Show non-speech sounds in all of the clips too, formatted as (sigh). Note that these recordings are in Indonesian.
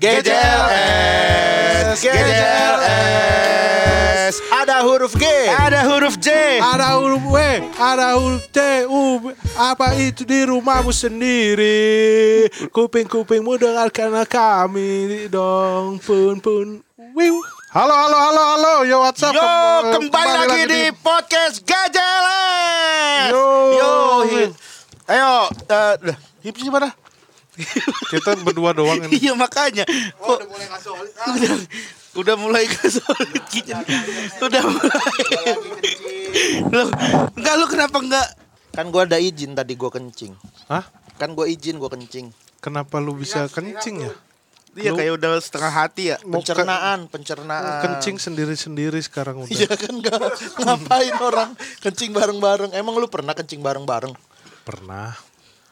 GJLS, GJLS. Ada huruf G, Ada huruf J. Ada huruf W, ada huruf T, U, apa itu di rumahmu sendiri? Kuping-kupingmu dengarkan kami dong, pun pun. Wiu. Halo, halo, halo, halo, yo WhatsApp. Yo, kembali, lagi, di podcast GJLS. Yo. Yo, hip. Ayo, eh, dah, hip sih mana? (laughs) kita berdua doang ini. Iya makanya. Kok udah mulai gak solid. (laughs) Udah, udah mulai gak solid gitu. Udah mulai. Lu, enggak lu kenapa enggak? kan gua ada izin tadi gua kencing. Hah? Kan gua izin gua kencing. Kenapa lu bisa kencing ya? Iya kayak udah setengah hati ya. Pencernaan, pencernaan. kencing sendiri-sendiri sekarang udah. Iya kan enggak (laughs) ngapain orang kencing bareng-bareng. Emang lu pernah kencing bareng-bareng? Pernah.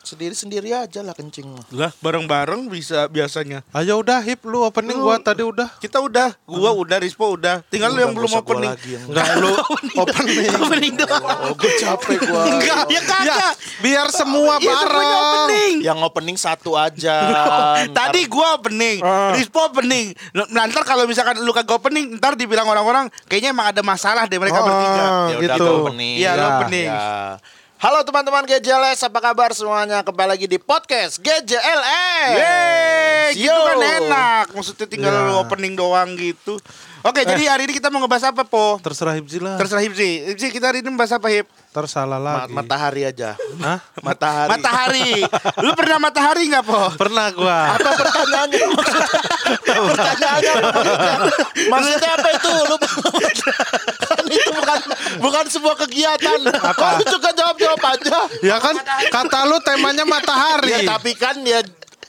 Sendiri-sendiri aja lah kencing mah. Lah bareng-bareng bisa biasanya. Ayo udah hip lu opening gua tadi udah. Kita udah, gua udah, Rispo udah. Tinggal lu yang belum gua opening. lagi yang- Enggak lu (laughs) opening. Opening doang. Oh, gue capek gua. Enggak, ya kagak. Biar semua Iya bareng. opening. Yang opening satu aja. (laughs) Tadi gua opening, Ah. Rispo opening. Nah, Ntar kalau misalkan lu kagak opening, ntar dibilang orang-orang kayaknya emang ada masalah deh mereka Ah, bertiga. Ya udah, gitu. gua opening. Iya, lu Ya, opening. Ya. Halo teman-teman GJLS, apa kabar semuanya? Kembali lagi di podcast GJLS. Yeay, gitu kan enak. Maksudnya tinggal Ya. lu opening doang gitu. Oke, jadi hari ini kita mau ngebahas apa, Po? Terserah Hipzi lah. Terserah Hipsi. Hipsi, kita hari ini membahas apa, Hip? Tersalah Ma- lagi. matahari aja. Hah? (laughs) Matahari. Matahari. lu pernah matahari nggak, Po? Pernah gua. Apa pertanyaannya? (laughs) pertanyaannya? Maksudnya apa itu? Lu (laughs) kan itu bukan bukan sebuah kegiatan. Apa? Kok lu juga jawab-jawab aja? Ya kan kata lu temanya matahari. Ya tapi kan ya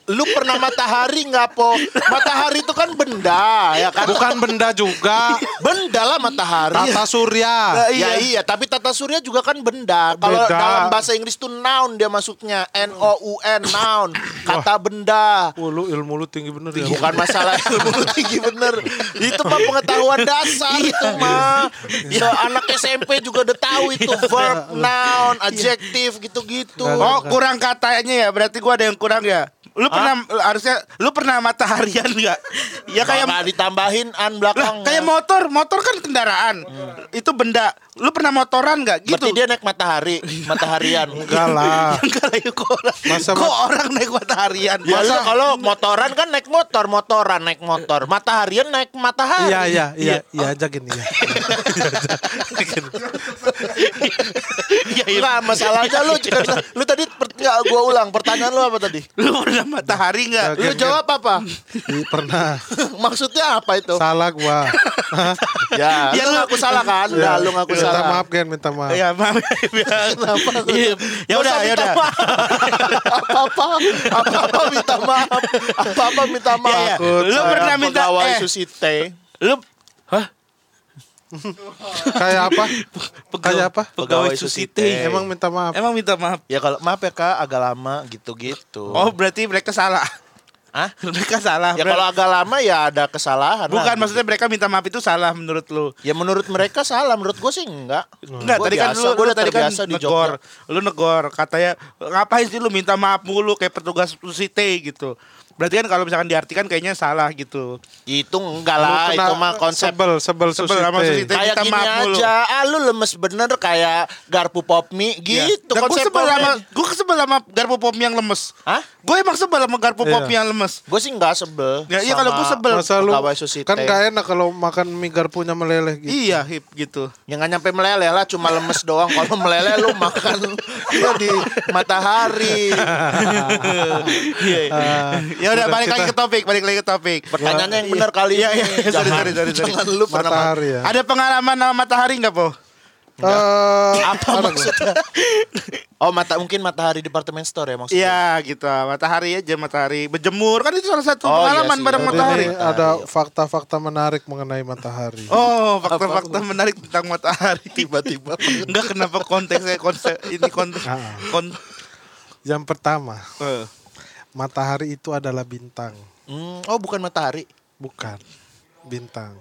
lu pernah matahari nggak po? Matahari itu kan benda ya kan? Bukan benda juga. Benda lah matahari. Tata surya. Ya iya, tapi tata surya juga kan benda. Kalau dalam bahasa Inggris tuh noun dia masuknya N O U N noun, kata benda. Oh, lu ilmu lu tinggi bener ya. Bukan masalah (laughs) ilmu tinggi bener. Itu mah pengetahuan dasar itu mah. Ya anak SMP juga udah tahu itu verb, noun, adjektif gitu-gitu. Oh, kurang katanya ya. Berarti gua ada yang kurang ya. Lu pernah harusnya lu pernah mataharian nggak? (laughs) Ya kayak Nggak ditambahin an lah, belakang. kayak motor, motor kan kendaraan. Itu benda. Lu pernah motoran nggak gitu? Berarti dia naik matahari, mataharian. (laughs) Enggak lah. (laughs) Enggak lah ya, kok orang, Masa kok orang naik mataharian. Ya lu kalau motoran kan naik motor, motoran naik motor. Mataharian naik matahari. Iya iya iya iya aja gini ya. Iya, iya. Enggak masalahnya lu cerita, lu tadi enggak gua ulang pertanyaan lu apa tadi? Lu pernah matahari nggak? Oke, Lu jawab apa? Pernah. (laughs) Maksudnya apa itu? Salah gua. (laughs) Ya, Ya, lu ngaku salah kan? Udah, lu ngaku minta salah. maaf Gen, minta maaf. Ya maaf. Kenapa? Iya. Ya udah, ya udah. Apa-apa, apa-apa minta maaf. Apa-apa minta maaf. Iya. Takut Lu saya pernah minta Pegawai eh, Susite. lu Hah? Kayak apa? Kayak apa? Pegawai. Susite. Emang minta maaf. Emang minta maaf. Ya kalau maaf ya Kak, agak lama gitu-gitu. Oh, berarti mereka salah. Hah? (laughs) Mereka salah. Ya kalau agak lama ya ada kesalahan. Bukan lah. maksudnya mereka minta maaf itu salah menurut lu. Ya menurut mereka salah, menurut gue sih enggak. Enggak, Gua tadi kan biasa, lu, gua lu udah tadi kan di negor. Jogja. Lu negor, katanya ngapain sih lu minta maaf mulu kayak petugas Susite gitu. Berarti kan kalau misalkan diartikan kayaknya salah gitu. Itu enggak lah, itu mah konsep sebel sebel Sebel sama susite. kayak minta gini maaf aja. Ah lu lemes bener kayak garpu pop mie gitu Nah, gue konsep sebel sama gue sebel sama garpu pop yang lemes. Hah? Gue emang sebel sama garpu pop Iya. yang lemes. Gue sih enggak sebel. Ya, iya, kalau gua sama sebel. Masa lu kan gak enak kalau makan mie garpunya meleleh gitu. Iya, hip gitu. Ya nggak nyampe meleleh lah, cuma lemes doang. Kalau meleleh lu makan (laughs) ya di matahari. (laughs) Iya. Iya. ya udah balik lagi ke topik, balik lagi ke topik. Pertanyaannya yang benar kali Iya, ini. iya. Sorry, Jangan, sorry, sorry, sorry. jangan lu Matahari ya. Ada pengalaman sama matahari nggak, Po? Eh, apa maksudnya? Oh mata mungkin matahari department store ya maksudnya. Iya, gitu. Matahari aja, matahari. Berjemur kan itu salah satu Oh, iya pengalaman sih. bareng matahari. ini ada fakta-fakta menarik mengenai matahari. Oh, fakta-fakta menarik tentang matahari. Tiba-tiba. Enggak kenapa konteksnya konsep ini konteks Ah. kon Yang pertama, eh. Matahari itu adalah bintang, Hmm, oh bukan matahari. bukan bintang.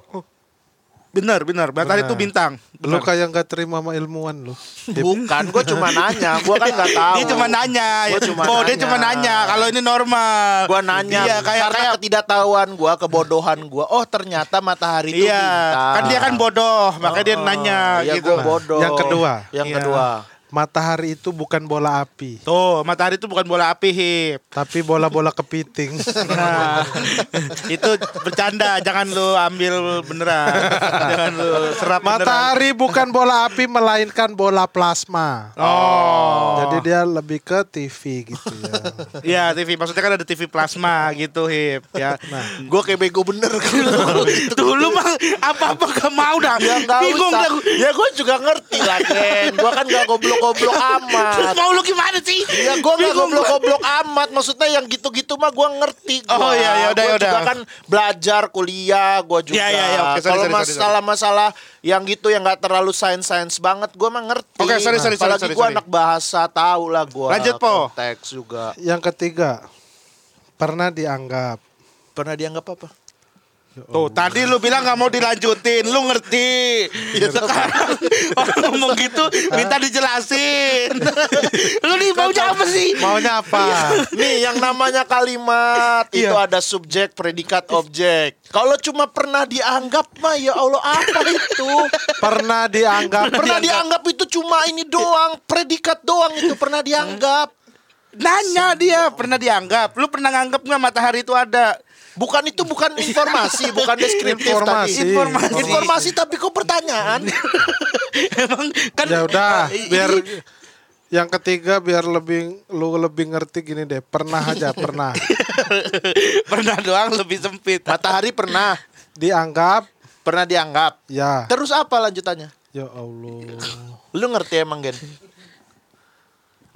Benar, benar. Matahari itu bintang. Lu kayak nggak terima sama ilmuwan lu. Bukan, gue cuma nanya. Gue kan nggak tahu. Dia cuma nanya. Gua cuma oh, dia nanya. cuma nanya. Kalau ini normal. Gue nanya Iya, kayak karena kayak ketidaktahuan gue, kebodohan gue. Oh ternyata matahari itu Iya, bintang. kan dia kan bodoh, makanya dia nanya Iya, gitu. gua bodoh. Yang kedua. Yang Iya. kedua. Matahari itu bukan bola api, Tuh, matahari itu bukan bola api, Hip. tapi bola-bola kepiting. Nah, itu bercanda, jangan lu ambil beneran. jangan lu serap beneran. Matahari bukan bola api melainkan bola plasma. Oh. Jadi dia lebih ke TV gitu ya. Iya, TV maksudnya kan ada TV plasma gitu, Hip, ya. Nah, Gue kayak bego bener. Tuh lu mah apa-apa gak mau dah. ya Bingung usah. dah. Ya gue juga ngerti lah Ken. Gue kan gak goblok-goblok Terus (laughs) amat. mau lu gimana sih? Ya gue gak goblok-goblok amat. Maksudnya yang gitu-gitu mah gue ngerti. Gua. Oh, iya, iya, udah, ya udah. juga kan belajar kuliah. Gue juga. Iya, iya, iya, oke, sorry, Kalau masalah-masalah yang gitu yang gak terlalu sains-sains banget. Gue mah ngerti. Oke, sorry, sorry, sorry, Apalagi sorry, gue anak bahasa. Tahu lah gue. Lanjut, Po. Konteks juga. yang ketiga pernah dianggap Pernah dianggap apa? Tuh, tadi lu bilang gak mau dilanjutin, lu ngerti. Ya sekarang orang ngomong gitu minta dijelasin. (laughs) lu nih maunya apa sih? maunya apa? Nih yang namanya kalimat itu Iya. ada subjek, predikat, objek. Kalau cuma pernah dianggap mah ya Allah apa itu? Pernah dianggap Pernah dianggap itu cuma ini doang, predikat doang itu pernah dianggap. Nanya dia pernah dianggap. Lu pernah nganggap nggak matahari itu ada? Bukan itu bukan informasi, bukan deskriptif Informasi. tadi. Informasi. Informasi tapi kok pertanyaan? (laughs) Emang kan Ya udah, ini- biar yang ketiga biar lebih lu lebih ngerti gini deh. Pernah aja, (laughs) pernah pernah doang lebih sempit. Matahari pernah, dianggap pernah dianggap. ya. Terus apa lanjutannya? Ya Allah. Lu ngerti emang Gen?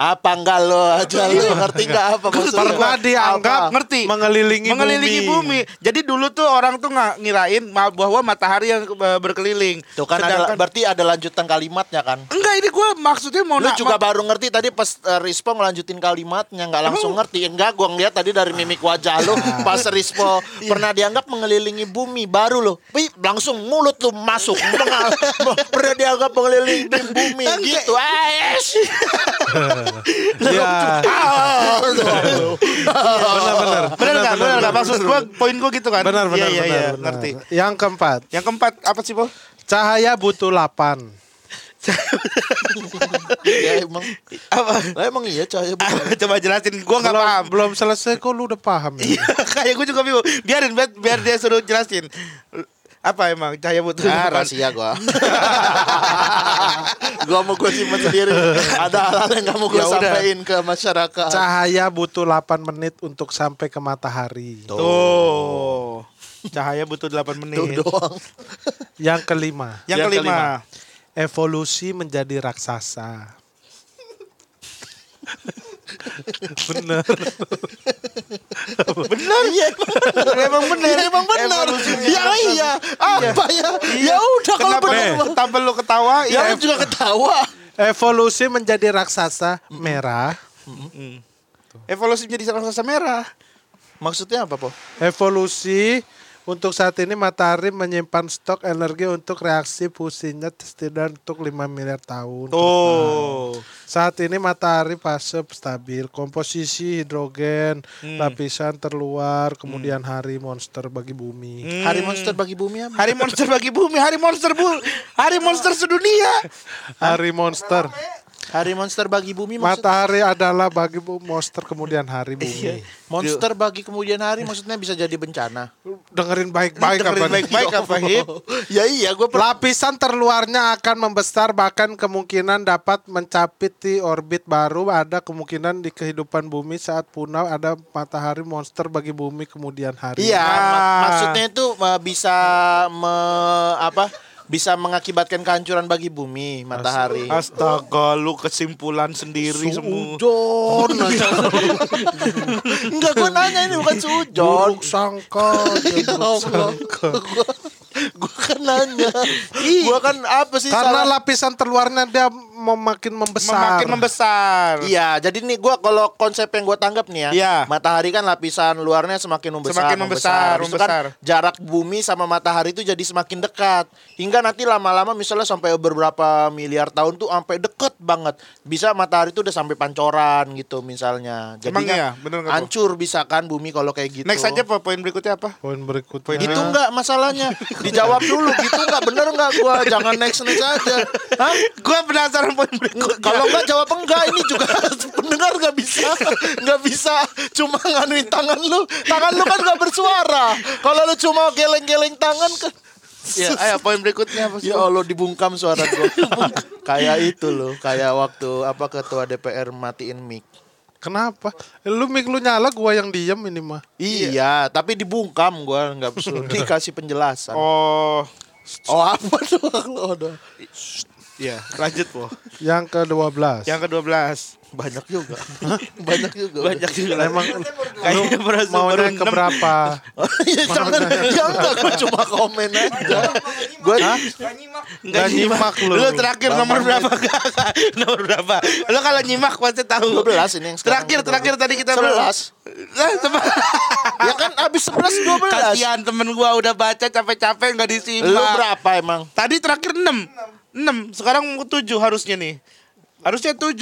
Apa enggak lo aja lu ngerti enggak apa maksudnya? Pernah dianggap Apa? ngerti mengelilingi, mengelilingi bumi. Jadi dulu tuh orang tuh nggak ngirain bahwa matahari yang eh, berkeliling. Tuh kan ada, Sedangkan- berarti ada lanjutan kalimatnya kan? enggak ini gue maksudnya mau Lu na- juga baru ngerti tadi pas uh, Rispo ngelanjutin kalimatnya nggak langsung ngerti. Enggak, gua ngeliat tadi dari mimik wajah lu (laughs) pas Rispo pernah dianggap mengelilingi bumi baru lo. Wih, langsung mulut lu masuk. (laughs) Pernah dianggap mengelilingi bumi gitu. (laughs) Ya, benar-benar. bener nggak? Bener nggak? maksud gue poin gue gitu kan? Benar, benar, iya, iya, benar, iya, benar. ngerti. Yang keempat, yang keempat apa sih po cahaya butuh 8. ya emang. apa? Lah emang iya cahaya bukan. (laughs) coba jelasin gue nggak paham. belum selesai kok lu udah paham ya? Iya, (laughs) kayak gue juga bingung. Biarin biar, biar dia suruh jelasin apa emang cahaya butuh Ah, apa? rahasia gua. (laughs) gua mau gua simpan sendiri. Ada hal-hal yang gak mau gua Ya sampaikan ke masyarakat. Cahaya butuh 8 menit untuk sampai ke matahari. tuh cahaya butuh 8 menit Tuh doang. Yang kelima, yang, Yang kelima, evolusi menjadi raksasa. Bener. Benar iya emang benar. Emang benar. benar. Ya iya. Apa ya? Ya udah kalau kenapa benar. lu, tanpa lu ketawa ya lu juga ketawa. (laughs) Evolusi menjadi raksasa merah. evolusi menjadi raksasa merah Maksudnya apa, Po? Evolusi untuk saat ini matahari menyimpan stok energi untuk reaksi fusinya setidaknya untuk 5 miliar tahun. tuh Saat ini matahari fase stabil, komposisi hidrogen, lapisan terluar, kemudian hari monster bagi bumi. Hari monster bagi bumi apa? hari monster bagi bumi hari monster bu hari monster sedunia Hari monster. Hari monster bagi bumi maksud Matahari adalah bagi monster kemudian hari bumi. monster bagi kemudian hari maksudnya bisa jadi bencana. Dengerin baik-baik dengerin baik-baik apa hip (laughs) ya iya, gua per- Lapisan terluarnya akan membesar bahkan kemungkinan dapat mencapit di orbit baru ada kemungkinan di kehidupan bumi saat punah ada matahari monster bagi bumi kemudian hari. Iya, Ah. mak- maksudnya itu uh, bisa me, apa? Bisa mengakibatkan kehancuran bagi bumi matahari. astaga lu kesimpulan sendiri semua Sujon. (laughs) Enggak gua nanya ini bukan sujon. Buruk sangka. Ya Allah. Gua, (laughs) gua kan nanya. Gua kan apa sih Karena salah? lapisan terluarnya dia memakin membesar. Memakin membesar. Iya, jadi nih gua kalau konsep yang gua tanggap nih ya, Iya. matahari kan lapisan luarnya semakin membesar, Semakin membesar, itu kan membesar. jarak bumi sama matahari itu jadi semakin dekat. Hingga nanti lama-lama misalnya sampai beberapa miliar tahun tuh sampai deket banget. Bisa matahari tuh udah sampai pancoran gitu misalnya. Jadi Emang kan iya? Bener nggak tuh? hancur bisa kan bumi kalau kayak gitu. Next aja po- poin berikutnya apa? Poin berikutnya. Gitu enggak masalahnya? (laughs) Dijawab dulu gitu enggak bener enggak gua jangan next next aja. Hah? Gue penasaran poin berikutnya. Kalau enggak jawab enggak ini juga (laughs) pendengar enggak bisa enggak bisa cuma nganuin tangan lu. Tangan lu kan enggak bersuara. Kalau lu cuma geleng-geleng tangan kan Ya, ayo poin berikutnya apa? Ya Allah dibungkam suara gua. kayak itu loh, kayak waktu apa ketua DPR matiin mic. Kenapa? Lu mik lu nyala gua yang diem ini mah. Iya, tapi dibungkam gua enggak bisa (laughs) dikasih penjelasan. Oh, Oh, apa tuh? (laughs) Oh, ya lanjut po. Yang ke-12. Yang ke-12. Banyak juga. (laughs) Banyak juga. Banyak juga. Emang Kayaknya baru mau naik ke berapa? ya jangan (laughs) ya enggak gue cuma komen aja gue Nggak nyimak lu. Lu terakhir nomor berapa? (laughs) nomor berapa? Lu kalau nyimak pasti tahu. 12 ini yang Terakhir, ke-12. terakhir tadi kita 11 Lah, teman. ya kan abis 11 12 Kasihan temen gua udah baca capek-capek nggak disimak. lu berapa emang Tadi terakhir 6. 6. Sekarang 7 harusnya nih. Harusnya 7.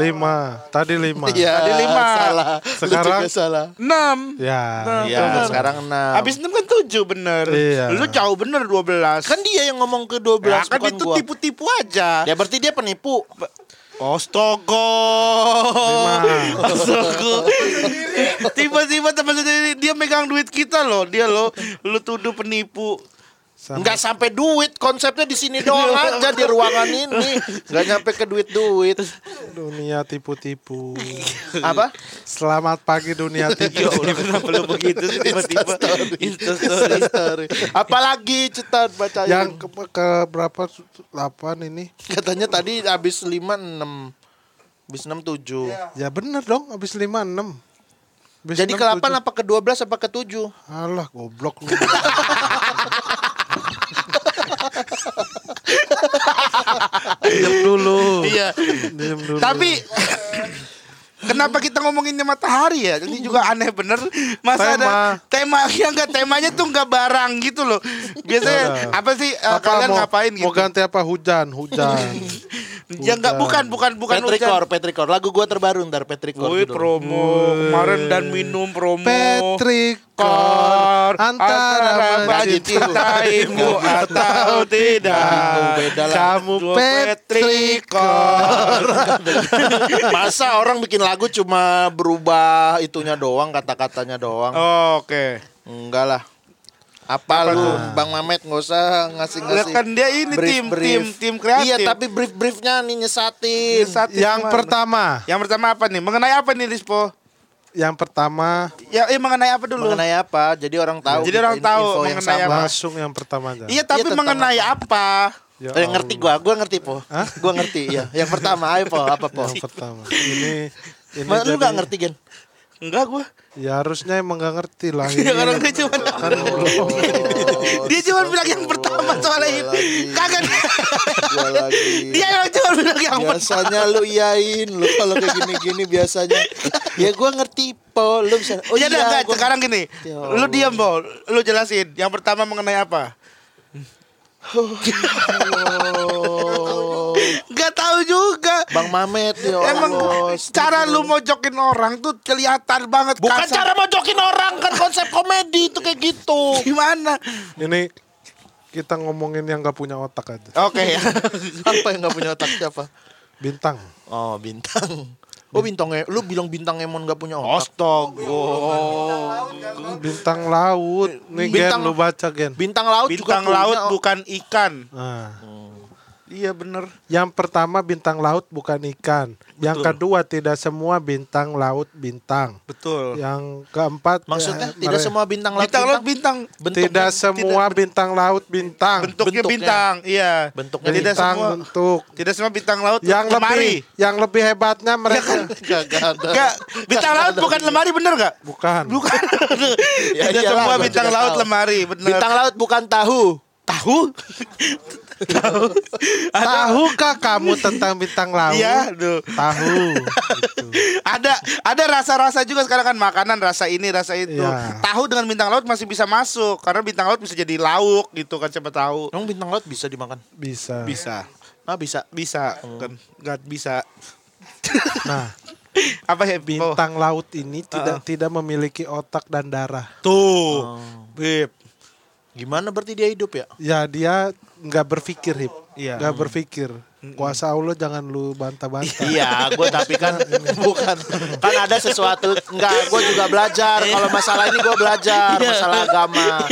Lima. Tadi lima. (laughs) Iya, Tadi lima. salah Sekarang? Salah 6. Ya. Iya, sekarang 6 Habis 6 kan 7 bener. Iya. Lu jauh bener 12. kan dia yang ngomong ke 12 ya, kan itu tipu-tipu aja. ya berarti dia penipu Astaga. Astaga. Tiba-tiba teman sendiri dia megang duit kita loh. Dia loh lu tuduh penipu. Sama- Nggak sampai duit konsepnya di sini doang (laughs) aja di ruangan ini nggak nyampe ke duit duit Dunia tipu-tipu. apa Selamat pagi dunia (laughs) Ya tipu. Allah kenapa lu begitu sih tiba-tiba Instastory. apalagi cetat bacain Yang ke, ke berapa? 8 ini. Katanya tadi habis 5 6. Habis 6 7. Ya bener dong, habis 5 6. Habis Jadi 6, ke 8 7. apa ke 12 apa ke 7? Alah, goblok lu. (laughs) Diam dulu. Iya. Diam dulu. Tapi Kenapa kita ngomonginnya matahari ya? Ini juga aneh bener. Masa Tema. ada tema yang enggak temanya tuh enggak barang gitu loh. Biasanya Udah. apa sih eh, apa kalian mau, ngapain Mau gitu? ganti apa? Hujan, hujan. (laughs) Ya enggak bukan bukan bukan Petrikor, hujan. Petrikor. Lagu gua terbaru ntar Petrikor. Woi judul. promo kemarin dan minum promo. Patrick Kor antara mencintaimu atau tidak. Bingung, beda lah. Kamu Petrikor. (laughs) Masa orang bikin lagu cuma berubah itunya doang, kata-katanya doang. Oh, Oke. Enggak lah. Apa lu Bang Mamet nggak usah ngasih-ngasih. Kan dia ini tim tim tim kreatif. Iya, tapi brief-briefnya nih nyesatin. Satu Yang gimana? pertama, Yang pertama apa nih? Mengenai apa nih Rispo? yang pertama Ya, eh mengenai apa dulu? Mengenai apa? Jadi orang tahu. Jadi kita orang tahu info yang mengenai sama. apa. langsung yang pertama aja. Iya, tapi tentang mengenai apa? Ya Eh, ngerti gua, gua ngerti po. Hah? Gua ngerti ya. Yang pertama, ayo po, apa po? Yang pertama. Ini ini Ma, lu jadi- gak ngerti Gen? Enggak gua. Ya harusnya emang gak ngerti lah. (laughs) Ya Ini orang (laughs) dia cuma kan dia cuma bilang yang pertama soalnya ini. Kagak dia yang cuma bilang yang pertama. Biasanya lu iyain lu kalau kayak gini-gini biasanya. Ya gua ngerti po, lu bisa. Oh iya, enggak, gua- sekarang gini. Ya Lu diam, Bo. Lu jelasin. Yang pertama mengenai apa? Oh, Enggak tahu juga. Bang Mamet ya Emang Allah. cara lu mojokin orang tuh kelihatan banget Bukan kasar. cara mojokin orang kan konsep komedi itu kayak gitu. (laughs) gimana? ini kita ngomongin yang gak punya otak aja. Oke (laughs) ya. Apa yang gak punya otak siapa? Bintang. Oh bintang. Oh bintang e- lu bilang bintang Emon gak punya otak. Astaga. Bintang laut. Nih Bintang- Gen lu baca Gen. Bintang laut juga Bintang punya laut o- bukan ikan. Nah, Iya bener. yang pertama bintang laut bukan ikan. Yang kedua tidak semua bintang laut bintang. Betul. Yang keempat Maksudnya eh, tidak semua bintang laut Bintang laut bintang. Bentuknya tidak semua bintang laut bintang. Bentuknya, Bentuknya. bintang. Iya. Bentuknya tidak bintang semua. bentuk. Tidak semua bintang laut Yang lemari. lebih yang lebih hebatnya mereka (laughs) Gak ada. Enggak, bintang laut bukan lemari bener gak? bukan. Bukan. (laughs) Ya Tidak iyalah, semua bintang laut tahu. lemari, bener. Bintang laut bukan tahu. tahu? (laughs) Tahukah kamu tentang bintang laut? Iya, aduh. Tahu. Gitu. ada ada rasa-rasa juga sekarang kan makanan rasa ini rasa itu Iya. tahu dengan bintang laut masih bisa masuk karena bintang laut bisa jadi lauk gitu kan siapa tahu Emang bintang laut bisa dimakan? Bisa. bisa Ah bisa. bisa kan nggak bisa Nah, (laughs) apa ya bintang laut ini tidak Uh-uh. tidak memiliki otak dan darah. tuh beb Gimana berarti dia hidup ya? Ya dia nggak berpikir hip, Iya. nggak berpikir. Kuasa Allah jangan lu bantah-bantah. Iya, gue tapi kan (laughs) bukan kan ada sesuatu enggak gue juga belajar kalau masalah ini gue belajar masalah agama.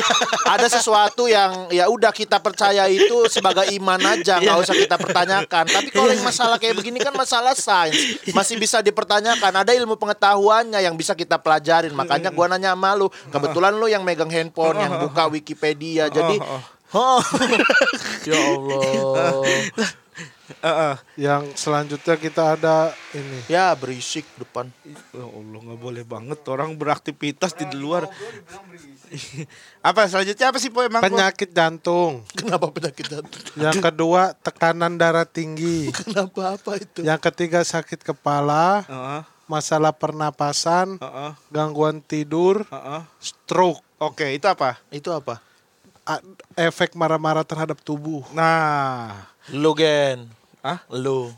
Ada sesuatu yang ya udah kita percaya itu sebagai iman aja nggak usah kita pertanyakan. Tapi kalau yang masalah kayak begini kan masalah sains masih bisa dipertanyakan. Ada ilmu pengetahuannya yang bisa kita pelajarin. Makanya gue nanya sama lu. Kebetulan lu yang megang handphone yang buka Wikipedia. Jadi Oh, (laughs) ya Allah. Heeh. Yang selanjutnya kita ada ini. Ya berisik depan. Ya Allah nggak boleh banget orang beraktivitas di luar. apa selanjutnya apa sih po emang Po? Penyakit jantung. Kenapa penyakit jantung? Yang kedua tekanan darah tinggi. (laughs) Kenapa apa itu? Yang ketiga sakit kepala, Heeh, masalah pernapasan, heeh, gangguan tidur, heeh. stroke, Oke, itu apa? Itu apa? a- efek marah-marah terhadap tubuh. Nah, Lu gen. ah, Lu.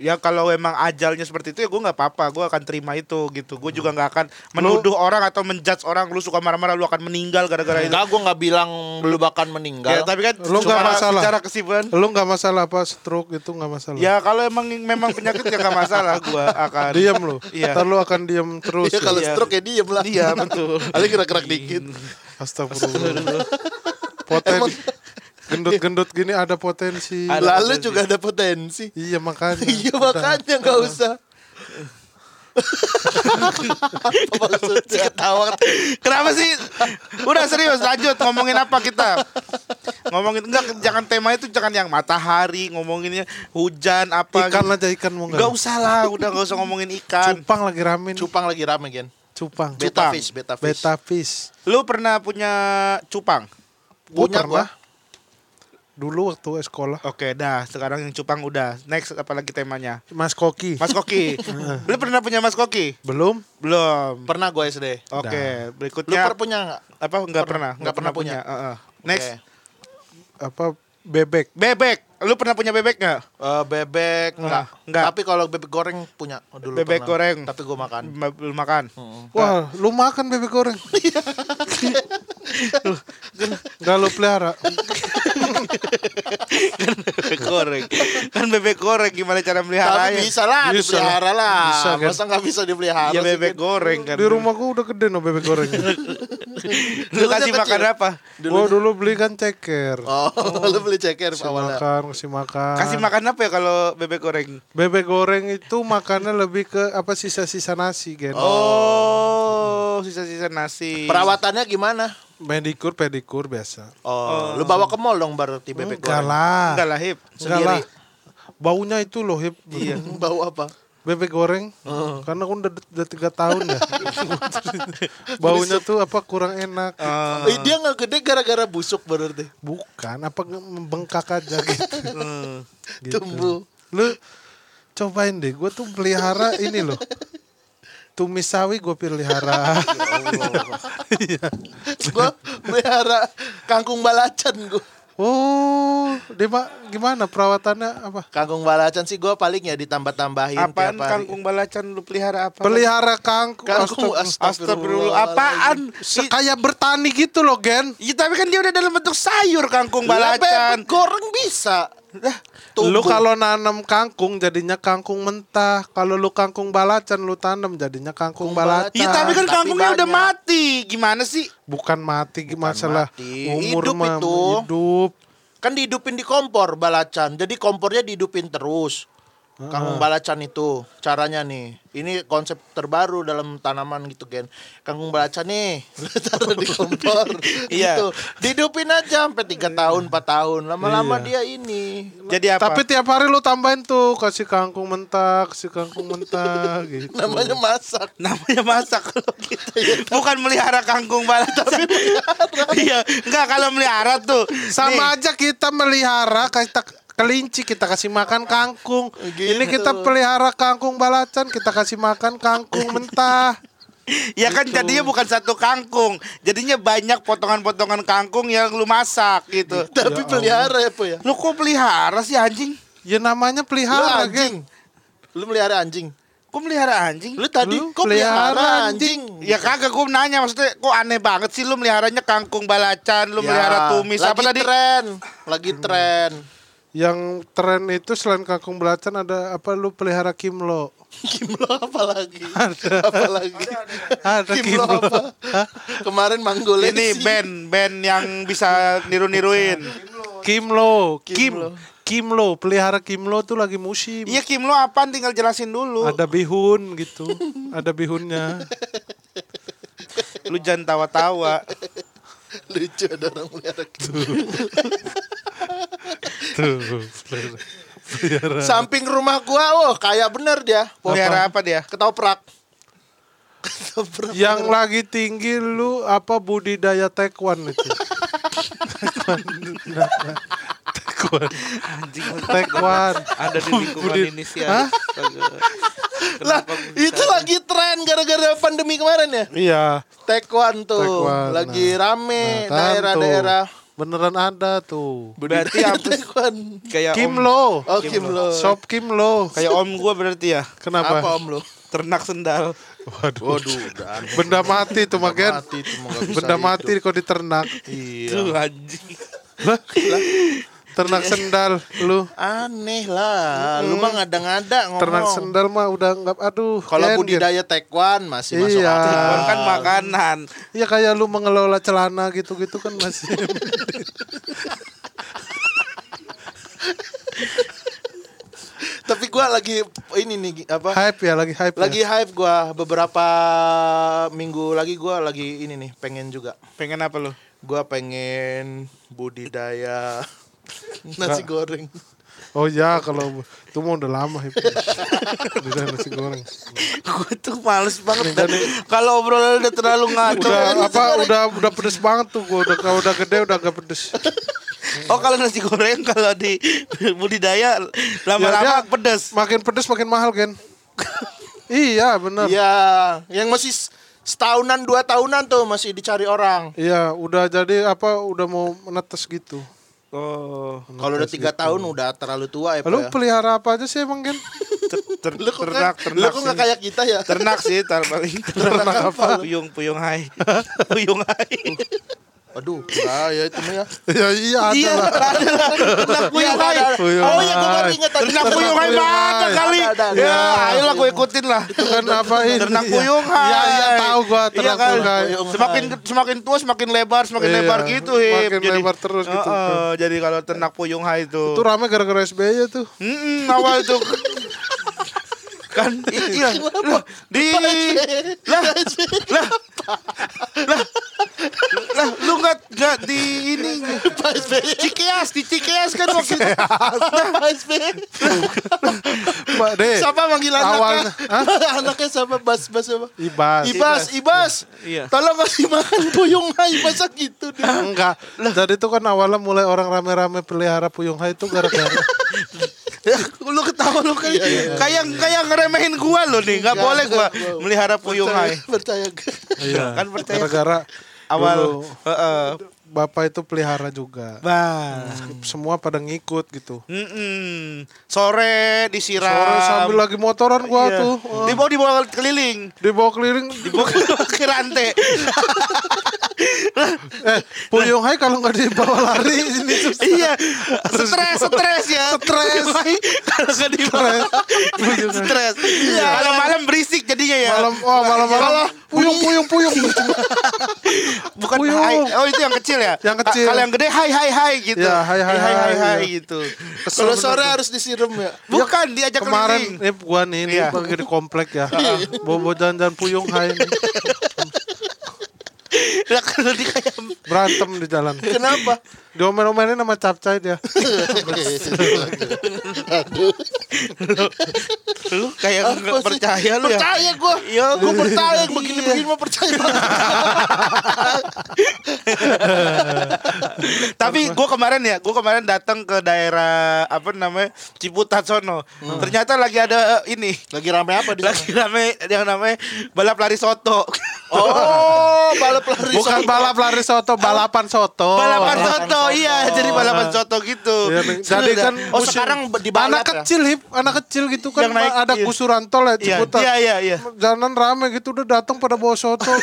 ya kalau emang ajalnya seperti itu ya gue nggak apa-apa, gue akan terima itu gitu. Gue juga nggak akan menuduh orang atau menjudge orang. Lu suka marah-marah, lu akan meninggal gara-gara itu. Enggak, gue nggak bilang lu bakal Ya, meninggal. tapi kan Lu nggak masalah. Secara kesimpulan. Lu nggak masalah apa stroke itu nggak masalah. Ya kalau emang memang penyakit ya nggak masalah gue akan. Diam lu. Iya. Ntar lu akan diam terus. Iya, kalau Iya. stroke ya diem lah. Iya betul. Ada gerak-gerak dikit. Astagfirullah. Potensi gendut-gendut gini ada potensi. Lalu juga ada potensi. Iya makanya. (laughs) Iya makanya nggak usah. (laughs) Apa maksudnya? Ketawa. Kenapa sih? Udah serius lanjut ngomongin apa kita? Ngomongin enggak jangan tema itu jangan yang matahari, ngomonginnya hujan apa. Ikan gitu. aja ikan mau Enggak nggak? usah lah, udah enggak usah ngomongin ikan. Cupang lagi rame nih. Cupang lagi rame gen. Cupang. Beta Cupang. fish, beta fish. Beta fish. Lu pernah punya cupang? Gua Punya pernah. Dulu waktu sekolah. Oke, dah. Sekarang yang cupang udah. Next apalagi temanya? Mas Koki. Mas Koki. (laughs) Lu pernah punya Mas Koki? Belum? Belum. Pernah gue SD. Oke, Lu berikutnya per punya nggak? apa enggak pernah? nggak pernah punya. Heeh. Next. Oke. Apa bebek? Bebek. Lu pernah punya bebek nggak? Eh, bebek enggak. enggak. Tapi kalau bebek goreng punya dulu Bebek pernah. goreng. Tapi gue makan. Ma- Belum makan. Wah, lu makan bebek goreng? (laughs) Gak lu pelihara? bebek goreng. Kan bebek goreng gimana cara Tapi meliharanya? bisa lah Bisa. dipelihara lah. Bisa, kan? Masa nggak bisa dipelihara? Ya sih, bebek Gen? goreng kan. Di rumah gua udah gede no bebek gorengnya. (laughs) Lu kasih makan apa? Gua dulu beli kan ceker. Oh, (laughs) lu beli ceker awalnya. makan, kasih makan. Kasih makan apa ya kalau bebek goreng? Bebek goreng itu makannya lebih ke apa sisa-sisa nasi, Gen. Oh, sisa-sisa nasi. Perawatannya gimana? Medikur, pedikur biasa. Oh, lu bawa ke mall dong berarti bebek Enggak goreng. lah. Enggak lah, Hip. Enggak lah. Baunya itu loh, Hip. Iya. Bau apa? Bebek goreng. Karena kan udah, udah tiga tahun ya. (laughs) Baunya tuh apa kurang enak. Oh. Eh, dia nggak gede gara-gara busuk berarti. Bukan, apa membengkak aja gitu. (laughs) Gitu. Tumbuh. Lu cobain deh, gue tuh pelihara ini loh. Tumis sawi gue pelihara. (laughs) Gua melihara kangkung balacan gua. Oh, dia Pak, gimana perawatannya apa? Kangkung balacan sih gua paling ya ditambah-tambahin Apaan tiap hari. kangkung balacan lu pelihara apa? Pelihara kangkung. Kangkung Astagfirullah. Apaan? Kayak bertani gitu loh, Gen. Ya, tapi kan dia udah dalam bentuk sayur kangkung balacan. goreng bisa. Lah, Lu kalau nanam kangkung jadinya kangkung mentah. Kalau lu kangkung balacan lu tanam jadinya kangkung Kangkung balacan. Iya tapi kan Tapi kangkungnya udah banyak. mati. Gimana sih? bukan mati masalah mati. umur Hidup mah itu. hidup. Kan dihidupin di kompor balacan. Jadi kompornya dihidupin terus. Kangkung balacan itu caranya nih. Ini konsep terbaru dalam tanaman gitu Gen. Kangkung balacan nih, (laughs) lu taruh di kompor. (laughs) Iya. gitu. Dihidupin aja sampai tiga tahun, 4 tahun. Lama-lama Iya. dia ini. Jadi apa? Tapi tiap hari lu tambahin tuh kasih kangkung mentah, kasih kangkung mentah (laughs) gitu. Namanya masak. namanya masak kalau gitu. Bukan melihara kangkung balacan. Iya, enggak kalau melihara tuh. Sama Nih, aja kita melihara kita kelinci kita kasih makan kangkung. Gitu. Ini kita pelihara kangkung balacan, kita kasih makan kangkung mentah. Ya kan jadinya bukan satu kangkung, jadinya banyak potongan-potongan kangkung yang lu masak gitu. Tapi pelihara ya, Po ya. Lu kok pelihara sih anjing? Ya namanya Lu pelihara, anjing. geng. Lu melihara anjing. Kok melihara anjing? Lu tadi Lu kok pelihara pelihara anjing? anjing? Ya kagak gue nanya maksudnya kok aneh banget sih lu meliharanya kangkung balacan, lu melihara tumis lagi apa tadi? tren, lagi tren. Yang tren itu selain kangkung belacan ada apa lu pelihara kimlo? (laughs) Kimlo apa lagi? (laughs) Apa lagi? Ada Kimlo kimlo. apa? Kemarin manggolesi. Ini band band yang bisa niru-niruin. Kimlo, Kimlo. Kim, Kimlo, pelihara Kimlo tuh lagi musim. Iya Kim lu apaan tinggal jelasin dulu. Ada bihun gitu, ada bihunnya. Lu jangan tawa-tawa. (laughs) Lucu ada orang melihara Kimlo. Tuh, pelihara. Samping rumah gua, oh kayak bener dia. Melihara apa dia? Ketoprak. Ketoprak. Yang lagi tinggi lu apa budidaya tekwan itu? tekwan. Anjing Tekwan. ada di lingkungan Budi- ini sih. Hah? Lah, itu lagi tren gara-gara pandemi kemarin ya. Iya. Taekwondo tuh Taekwondo, lagi nah. rame Nah, daerah-daerah. tuh. Beneran ada tuh. Berarti apa sih? Taekwondo. Kayak om, Kimlo. Oh, Kimlo. Shop Kimlo. kayak om gua berarti ya. Kenapa? Apa om lu? Ternak sendal. Waduh. Waduh. Benda mati tuh magen. Mati itu mah nggak bisa Benda mati kok diternak. Iya. Tuh anjing. Ternak sendal lu. Aneh lah, lu mah ngada-ngada ngomong. Ternak sendal mah udah nggak aduh. Kalau budidaya taekwondo masih masuk Iya. akal. Kan kan makanan. Iya kayak lu mengelola celana gitu-gitu kan masih. Tapi gua lagi ini nih apa? hype ya lagi hype. Lagi ya. hype gua beberapa minggu lagi gua lagi ini nih pengen juga. Pengen apa lu? Gua pengen budidaya (laughs) nasi goreng. Oh ya kalau itu mah udah lama hype. (laughs) udah nasi goreng. Gue tuh males banget dan kalau obrolan udah terlalu ngaco. Udah apa udah udah pedes banget tuh gua udah kalau udah gede udah agak pedes. Oh kalau nasi goreng kalau di budidaya Ya, lama-lama dia pedes. Makin pedes makin mahal kan. iya benar. Iya, yang masih setahunan dua tahunan tuh masih dicari orang. Iya, udah jadi apa udah mau menetes gitu. Oh. Kalau udah tiga tahun udah terlalu tua ya. Lu ya? pelihara apa aja sih emang Gen? (laughs) Ter- ter- Lu kok ternak, ternak. lu kok sih. kayak kita ya? Ternak sih, tar paling. (laughs) Ternak apa? Puyung, puyung hai. (laughs) Puyung hai. Aduh, ah, ya itu mah ya. (laughs) ya iya ada Iya, lah. ada lah. Ternak puyung hai. Puyung Oh iya, gue baru hai. ingat tadi. Ternak puyung hai puyung banyak hai. kali. Ya, ayolah gue ikutin lah. Itu kan apa ini? Ternak puyung hai. Iya, iya tahu gua Iya ternak kan? puyung hai. Semakin semakin tua semakin lebar, semakin Iya, lebar gitu, Hip. makin lebar terus gitu. Heeh, jadi kalau ternak puyung hai itu. Itu rame gara-gara SBY tuh. Mm awal itu kan (laughs) iya lah, di lah lah lah lah lu nggak nggak di ini Pak SBY. Cikeas di Cikeas kan waktu itu Pak SBY. Mbak De. Siapa manggil anaknya? (laughs) anaknya siapa? Bas, Bas apa? Ibas. Ibas, Ibas. Iya. Tolong kasih makan (laughs) puyung hai masa gitu deh. Enggak. Jadi itu kan awalnya mulai orang rame-rame pelihara puyung hai itu gara-gara (laughs) lu ketawa lu kayak kayak kayak ngeremehin gua lo nih nggak boleh gua melihara puyung hai (laughs) Percaya iya. kan percaya gara-gara awal Heeh. bapak itu pelihara juga. Bah. Semua pada ngikut gitu. Sore disiram. Sore sambil lagi motoran gua Iya. tuh. Dibawa dibawa keliling. Dibawa keliling Dibawa ke (laughs) rantai. Eh, Puyung Hai kalau nggak dibawa lari ini susah. Iya, stres, stres ya. Stres. Kalau nggak dibawa, stres. Iya. Kalau malam berisik jadinya ya. Malam, oh malam-malam. Puyung, puyung, puyung. Bukan Puyung. hai. Oh itu yang kecil ya? Yang kecil. Ka- Kalau yang gede hai hai hai gitu. Ya, hai, hai, hai, hai, hai, iya. gitu. Kalau sore harus disiram ya. Bukan diajak Kemarin ini gua nih, ini Iya. bagi di komplek ya. Bobo dan dan Puyung Hai ini. Lah kalau di kayak berantem di jalan. Kenapa? Diomelin-omelin sama capcay dia. Aduh. lu kayak Apa nggak sih? percaya lu ya. Percaya gue. Iya. Gue percaya begini-begini mah percaya banget. Tapi gue kemarin ya, gue kemarin datang ke daerah apa namanya Ciputat sono. Ternyata lagi ada eh, ini, Lagi rame apa di sana? lagi rame yang namanya balap lari soto. Oh, balap lari. Bukan soto. balap lari soto, balapan soto. balapan balapan soto, soto. iya, jadi balapan soto gitu. Ning. Jadi kan Oh, musim- sekarang di balap anak ya? kecil hip, anak kecil gitu kan Yang naik, ada iya. gusuran tol ya Iya, Ciputat. iya, iya, iya. Jalanan rame gitu udah datang pada bawa soto. (laughs)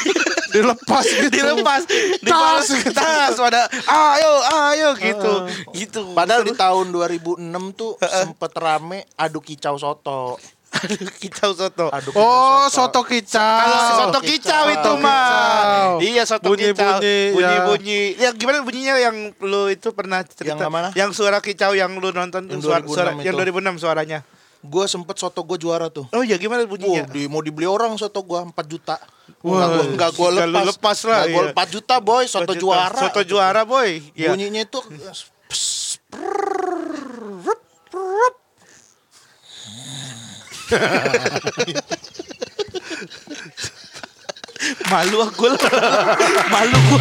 Dilepas gitu. Dilepas, Tas dibalas gitu. tas, pada ayo, ayo gitu, gitu. Padahal di tahun 2006 tuh sempet rame adu kicau soto. Aduh, kicau soto. Adu Oh, soto kicau. Kalau soto kicau itu Soto mah. kicau. Iya soto Bunyi-bunyi, kicau. ya. Bunyi-bunyi. Ya gimana bunyinya yang lu itu pernah cerita? Yang mana? Yang suara kicau yang lu nonton Yang suara, 2006 suara itu. yang 2006 suaranya. Gue sempet soto gue juara tuh. Oh iya gimana Wow, bunyinya? di, mau dibeli orang soto gua 4 juta. Wah, Enggak gua enggak lu lepas. lepas lah, Nggak gua iya. 4 juta boy, soto Soto juara. Soto juara boy. Iya. Bunyinya itu Malu aku. Malu gua.